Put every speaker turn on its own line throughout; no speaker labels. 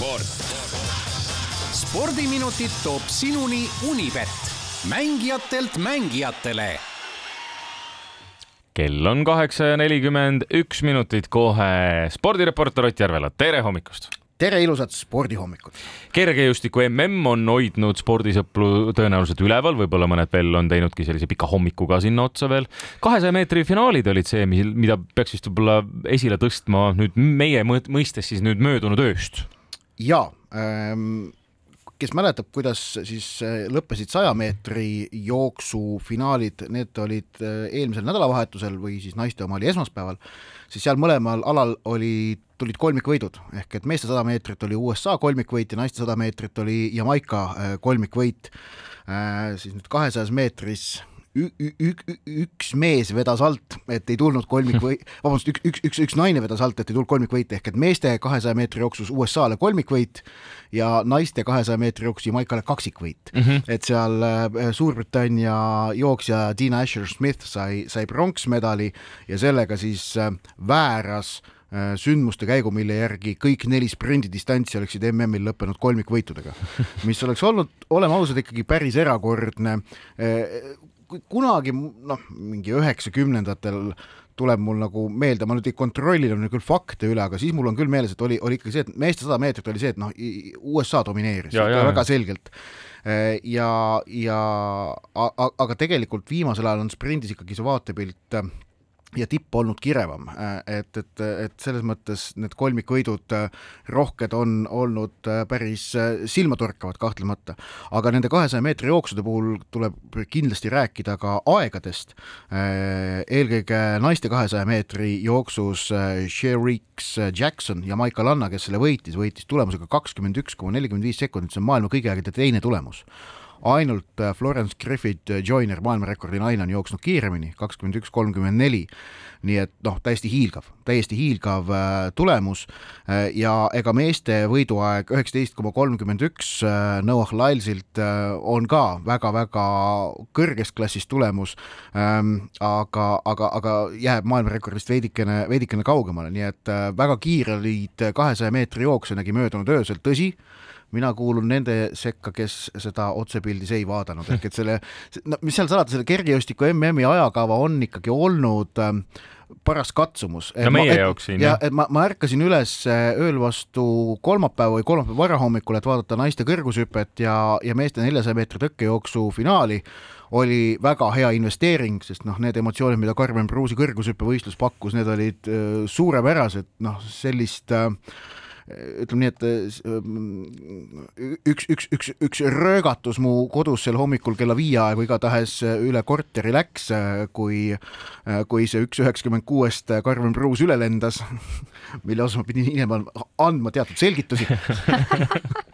sport. spordiminutid toob sinuni Unibet, mängijatelt mängijatele
kell on kaheksa ja nelikümmend üks minutit kohe. spordireporter Ott Järvela, tere hommikust!
tere ilusat spordihommikut!
kergejõustiku mm on hoidnud spordisõpru tõenäoliselt üleval, võib-olla mõned veel on teinudki sellise pika hommiku ka sinna otsa veel. kahesaja meetri finaalid olid see, mida peaks vist võib-olla esile tõstma nüüd meie mõistes siis nüüd möödunud ööst.
Ja ähm, kes mäletab, kuidas siis äh, lõppesid saja meetri jooksu finaalid, need olid äh, eelmisel nädalavahetusel või siis naiste oma oli esmaspäeval, siis seal mõlemal alal oli, tulid kolmikvõidud, ehk et meeste sada meetrit oli USA kolmikvõit ja naiste sada meetrit oli Jamaica äh, kolmikvõit, siis nüüd kahesajas meetris üks mees vedas alt, et ei tulnud kolmikvõi-, vabandust, üks, üks, üks, üks naine vedas alt, et ei tulnud kolmikvõite, ehk et meeste kahesaja meetri jooksus USA-le kolmikvõit ja naiste kahesaja meetri jooksus Jamaikale kaksikvõit mm. -hmm. et seal äh, Suurbritannia jooksja Dina Asher-Smith sai, sai pronksmedali ja sellega siis äh, vääras äh, sündmuste käigu, mille järgi kõik neli sprindidistantsi oleksid MM-il lõppenud kolmikvõitudega, mis oleks olnud, oleme ausad, ikkagi päris erakordne kunagi noh, mingi üheksakümnendatel tuleb mul nagu meelde, ma nüüd ei kontrollinud küll fakte üle, aga siis mul on küll meeles, et oli, oli ikkagi see, et meeste sada meetrit oli see, et noh, USA domineeris ja, ja, väga selgelt. ja, ja aga tegelikult viimasel ajal on sprindis ikkagi see vaatepilt ja tipp olnud kirevam, et, et, et selles mõttes need kolmikvõidud äh, rohked on olnud äh, päris äh, silmatorkavad kahtlemata, aga nende kahesaja meetri jooksude puhul tuleb kindlasti rääkida ka aegadest. eelkõige naiste kahesaja meetri jooksus Sherix Jackson ja Maika Lanna, kes selle võitis, võitis tulemusega kakskümmend üks koma nelikümmend viis sekundit, see on maailma kõigi aegade teine tulemus ainult äh, Florence Griffith äh, Joyner, maailmarekordi naine, on jooksnud kiiremini, kakskümmend üks, kolmkümmend neli. nii et noh, täiesti hiilgav, täiesti hiilgav äh, tulemus. Ja ega meeste võiduaeg üheksateist koma kolmkümmend üks Noah Lylesilt äh, on ka väga-väga kõrgest klassist tulemus. Ähm,, aga, aga, aga jääb maailmarekordist veidikene, veidikene kaugemale, nii et väga kiire olid kahesaja meetri jookse nägi möödunud öösel, tõsi mina kuulun nende sekka, kes seda otsepildis ei vaadanud, ehk et selle, no mis seal salata, selle kergejõustiku MM-i ajakava on ikkagi olnud äh, paras katsumus.
no meie ma, jaoks siin.
ja et ma, ma ärkasin üles äh, ööl vastu kolmapäeva või kolmapäeva varahommikul, et vaadata naiste kõrgushüpet ja, ja meeste neljasaja meetri tõkkejooksu finaali oli väga hea investeering, sest noh, need emotsioonid, mida Karmen Pruusi kõrgushüppevõistlus pakkus, need olid äh, suurepärased, noh, sellist äh, ütleme nii, et äh, üks, üks, üks, üks röögatus mu kodus sel hommikul kella viie aegu igatahes üle korteri läks, kui, kui see üks üheksakümmend kuuest Karmen Pruus üle lendas, mille osas ma pidin hiljem andma teatud selgitusi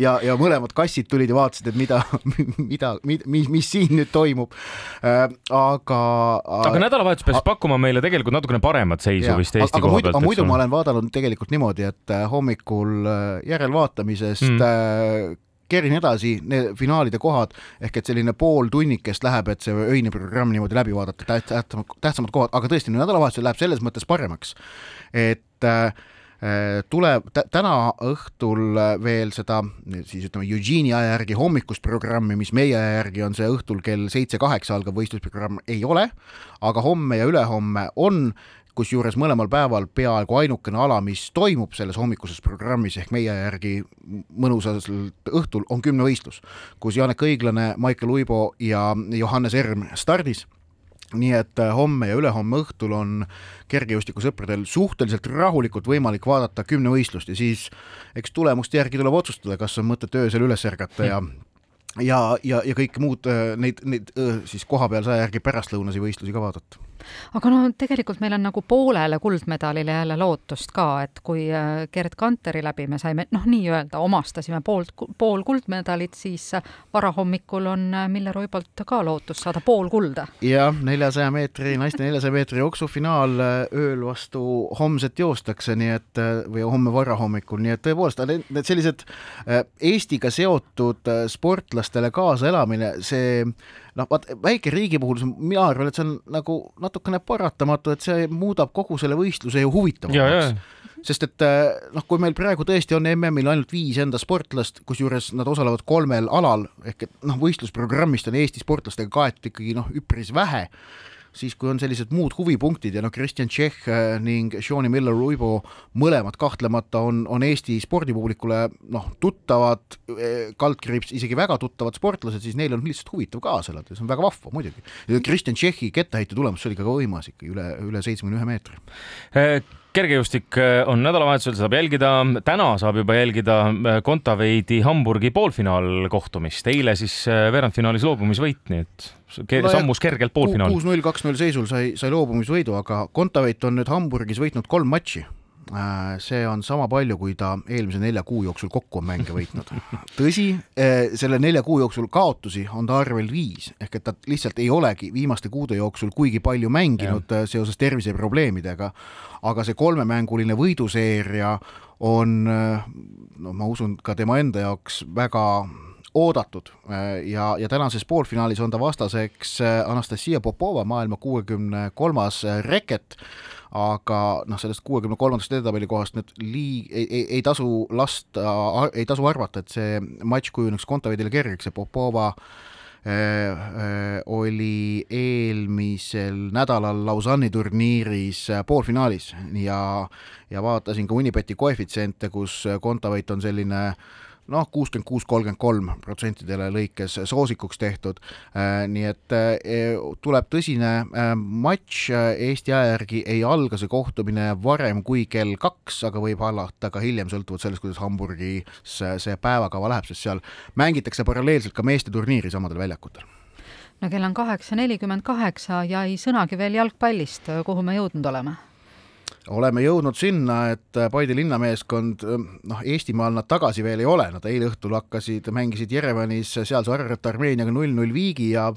ja, ja mõlemad kassid tulid ja vaatasid, et mida, mida, mida, mis, mis siin nüüd toimub äh,. aga.
aga nädalavahetus peaks pakkuma meile tegelikult natukene paremat seisu ja, vist Eesti
aga
koha pealt.
aga muidu ma olen vaadanud tegelikult niimoodi, et äh, hommikul äh, järelvaatamisest mm. äh, kerin edasi need finaalide kohad ehk et selline pool tunnikest läheb, et see öine programm niimoodi läbi vaadata, tähtsamad, tähtsamad kohad, aga tõesti nädalavahetusel läheb selles mõttes paremaks, et äh, Äh, tuleb täna õhtul äh, veel seda siis ütleme Eugene'i aja järgi hommikust programmi, mis meie aja järgi on see õhtul kell seitse-kaheksa algav võistlusprogramm, ei ole, aga homme ja ülehomme on kusjuures mõlemal päeval peaaegu ainukene ala, mis toimub selles hommikuses programmis ehk meie järgi mõnusal õhtul on kümnevõistlus, kus Janek Õiglane, Maicel Uibo ja Johannes Erm stardis nii et äh, homme ja ülehomme õhtul on kergejõustikusõpradel suhteliselt rahulikult võimalik vaadata kümnevõistlust ja siis eks tulemuste järgi tuleb otsustada, kas on mõtet öösel üles ärgata ja ja, ja, ja kõike muud äh, neid, neid äh, siis kohapealse aja järgi pärastlõunasi võistlusi ka vaadata
aga no tegelikult meil on nagu poolele kuldmedalile jälle lootust ka, et kui äh, Gerd Kanteri läbi me saime noh, nii-öelda omastasime poolt, pool kuldmedalit, siis varahommikul on äh, Mille Roibolt ka lootus saada pool kulda.
jah, neljasaja meetri, naiste neljasaja meetri jooksufinaal äh, ööl vastu homset joostakse, nii et või homme varahommikul, nii et tõepoolest need sellised Eestiga seotud sportlastele kaasaelamine, see noh, vaat väikeriigi puhul mina arvan, et see on nagu natukene paratamatu, et see muudab kogu selle võistluse ju huvitavamaks. Sest et noh, kui meil praegu tõesti on MM-il ainult viis enda sportlast, kusjuures nad osalevad kolmel alal, ehk et noh, võistlusprogrammist on Eesti sportlastega kaetud ikkagi noh, üpris vähe siis kui on sellised muud huvipunktid ja noh, Kristjan Tšehh äh, ning Shawnee Miller-Uibo mõlemad kahtlemata on, on Eesti spordipublikule noh, tuttavad, äh, kaldkriips isegi väga tuttavad sportlased, siis neil on lihtsalt huvitav kaasa elada ja see on väga vahva muidugi. Kristjan Tšehhi kettaheite tulemus, oli ka võimas ikka üle, üle seitsmekümne ühe meetri
äh, kergejõustik on nädalavahetusel, saab jälgida, täna saab juba jälgida Kontaveidi Hamburgi poolfinaalkohtumist, eile siis veerandfinaalis loobumisvõit, nii et sammus kergelt poolfinaali.
kuus-null, kaks-null seisul sai, sai loobumisvõidu, aga Kontaveit on nüüd Hamburgis võitnud kolm matši. Äh, see on sama palju, kui ta eelmise nelja kuu jooksul kokku on mänge võitnud. tõsi, äh, selle nelja kuu jooksul kaotusi on ta arvel viis, ehk et ta lihtsalt ei olegi viimaste kuude jooksul kuigi palju mänginud ja. Äh, seoses terviseprobleemidega, aga see kolmemänguline võiduseeria on no ma usun, ka tema enda jaoks väga oodatud ja, ja tänases poolfinaalis on ta vastaseks Anastasia Popova, maailma kuuekümne kolmas reket, aga noh, sellest kuuekümne kolmandast edetabeli kohast nüüd lii-, ei, ei, ei tasu lasta, ei tasu arvata, et see matš kujuneks Kontaveidile kergeks ja Popova äh, äh, oli eelmisel nädalal Lausanne'i turniiris poolfinaalis. Ja, ja vaatasin ka Unibeti koefitsiente, kus Kontaveit on selline äh, noh, kuuskümmend kuus, kolmkümmend kolm protsentidele lõikes soosikuks tehtud. Äh, nii et äh, tuleb tõsine äh, matš, Eesti aja järgi ei alga see kohtumine varem kui kell kaks, aga võib alata ka hiljem, sõltuvalt sellest, kuidas Hamburgis see päevakava läheb, sest seal mängitakse paralleelselt ka meeste turniiri samadel väljakutel.
No kell on kaheksa nelikümmend kaheksa ja ei sõnagi veel jalgpallist, kuhu me jõudnud oleme
oleme jõudnud sinna, et Paide linnameeskond, noh, Eestimaal nad tagasi veel ei ole, nad eile õhtul hakkasid, mängisid Jerevanis sealse Armeeniaga null-null viigi ja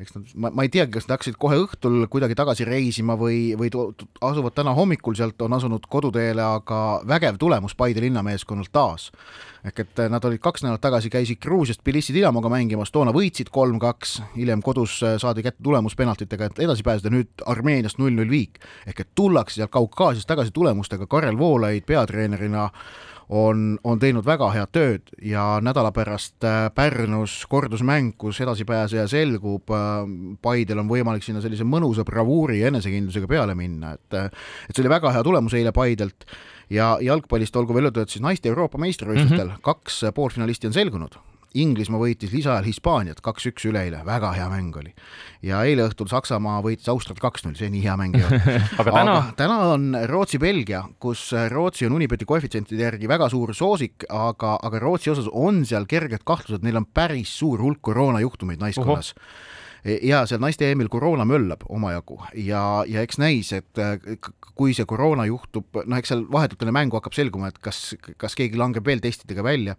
eks nad, ma, ma ei teagi, kas nad hakkasid kohe õhtul kuidagi tagasi reisima või, või asuvad täna hommikul sealt, on asunud koduteele, aga vägev tulemus Paide linnameeskonnalt taas. ehk et nad olid kaks nädalat tagasi, käisid Gruusiast Tbilisi Dinamoga mängimas, toona võitsid kolm-kaks, hiljem kodus saadi kätte tulemus penaltitega, et edasi pääseda, nüüd Armeeniast null-null viik. ehk et tullakse sealt Kaukaasiast tagasi tulemustega, Karel Voolaid peatreenerina on, on teinud väga head tööd ja nädala pärast äh, Pärnus kordusmäng, kus edasipääseja selgub, äh, Paidel on võimalik sinna sellise mõnusa bravuuri ja enesekindlusega peale minna, et äh, et see oli väga hea tulemus eile Paidelt ja jalgpallist olgu veel öeldud, et siis naiste Euroopa meistrivõistlustel mm -hmm. kaks poolfinalisti on selgunud Inglismaa võitis lisaajal Hispaaniat kaks-üks üleeile, väga hea mäng oli. ja eile õhtul Saksamaa võitis Austriat kaks-null, see nii hea mäng ei olnud
aga täna?
täna on Rootsi-Belgia, kus Rootsi on Unibeti koefitsientide järgi väga suur soosik, aga, aga Rootsi osas on seal kerged kahtlused, neil on päris suur hulk koroonajuhtumeid naiskonnas uh. -huh ja seal naiste EM-il koroona möllab omajagu. Ja, ja eks näis, et äh, kui see koroona juhtub, noh, eks seal vahetult enne mängu hakkab selguma, et kas, kas keegi langeb veel testidega välja,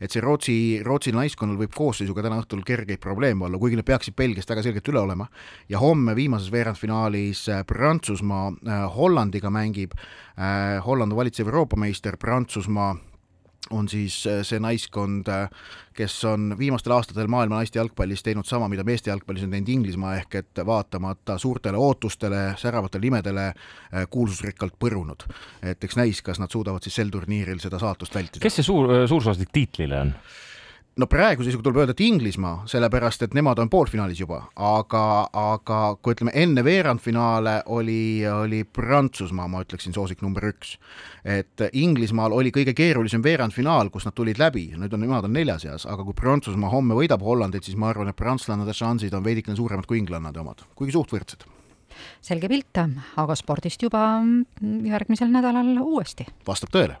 et see Rootsi, Rootsi naiskonnal võib koosseisuga täna õhtul kergeid probleeme olla, kuigi nad peaksid Belgiast väga selgelt üle olema, ja homme viimases veerandfinaalis äh, Prantsusmaa äh, Hollandiga mängib, Holland on valitsev Euroopa meister, Prantsusmaa on siis äh, see naiskond, äh, kes on viimastel aastatel maailma naiste jalgpallis teinud sama, mida meeste jalgpallis on teinud Inglismaa, ehk et vaatamata suurtele ootustele, säravatele nimedele, äh, kuulsusrikkalt põrunud. et eks näis, kas nad suudavad siis sel turniiril seda saatust vältida.
kes see suur, suursooslik tiitlile on?
No praeguse seisuga tuleb öelda, et Inglismaa, sellepärast et nemad on poolfinaalis juba, aga, aga kui ütleme, enne veerandfinaale oli, oli Prantsusmaa, ma ütleksin, soosik number üks. et Inglismaal oli kõige keerulisem veerandfinaal, kus nad tulid läbi, nüüd on, nemad on nelja seas, aga kui Prantsusmaa homme võidab Hollandit, siis ma arvan, et prantslannade šansid on veidikene suuremad kui inglannade omad, kuigi suht võrdsed
selge pilt, aga spordist juba järgmisel nädalal uuesti.
vastab tõele.